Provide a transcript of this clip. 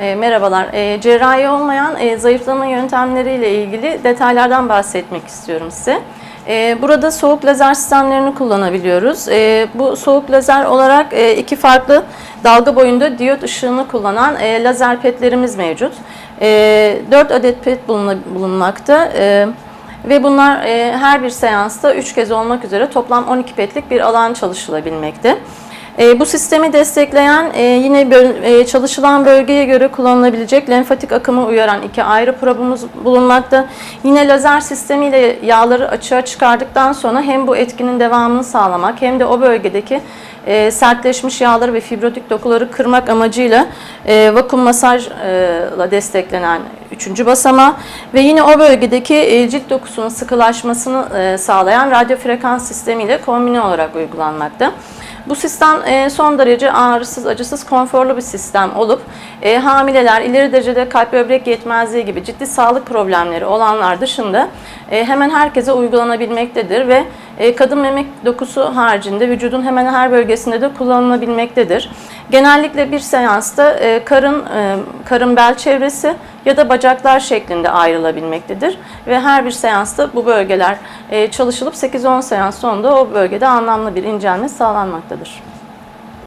E, merhabalar. E, cerrahi olmayan e, zayıflama yöntemleriyle ilgili detaylardan bahsetmek istiyorum size. E, burada soğuk lazer sistemlerini kullanabiliyoruz. E, bu soğuk lazer olarak e, iki farklı dalga boyunda diyot ışığını kullanan e, lazer petlerimiz mevcut. E, 4 adet pet bulunmakta. E, ve bunlar e, her bir seansta 3 kez olmak üzere toplam 12 petlik bir alan çalışılabilmekte. E, bu sistemi destekleyen e, yine böl- e, çalışılan bölgeye göre kullanılabilecek lenfatik akımı uyaran iki ayrı probumuz bulunmakta. Yine lazer sistemiyle yağları açığa çıkardıktan sonra hem bu etkinin devamını sağlamak hem de o bölgedeki e, sertleşmiş yağları ve fibrotik dokuları kırmak amacıyla e, vakum masajla desteklenen üçüncü basamağı ve yine o bölgedeki e, cilt dokusunun sıkılaşmasını e, sağlayan radyo frekans sistemiyle kombine olarak uygulanmakta. Bu sistem e, son derece ağrısız, acısız, konforlu bir sistem olup e, hamileler, ileri derecede kalp böbrek yetmezliği gibi ciddi sağlık problemleri olanlar dışında e, hemen herkese uygulanabilmektedir ve kadın memek dokusu haricinde vücudun hemen her bölgesinde de kullanılabilmektedir. Genellikle bir seansta e, karın, e, karın bel çevresi ya da bacaklar şeklinde ayrılabilmektedir ve her bir seansta bu bölgeler e, çalışılıp 8-10 seans sonunda o bölgede anlamlı bir incelme sağlanmaktadır.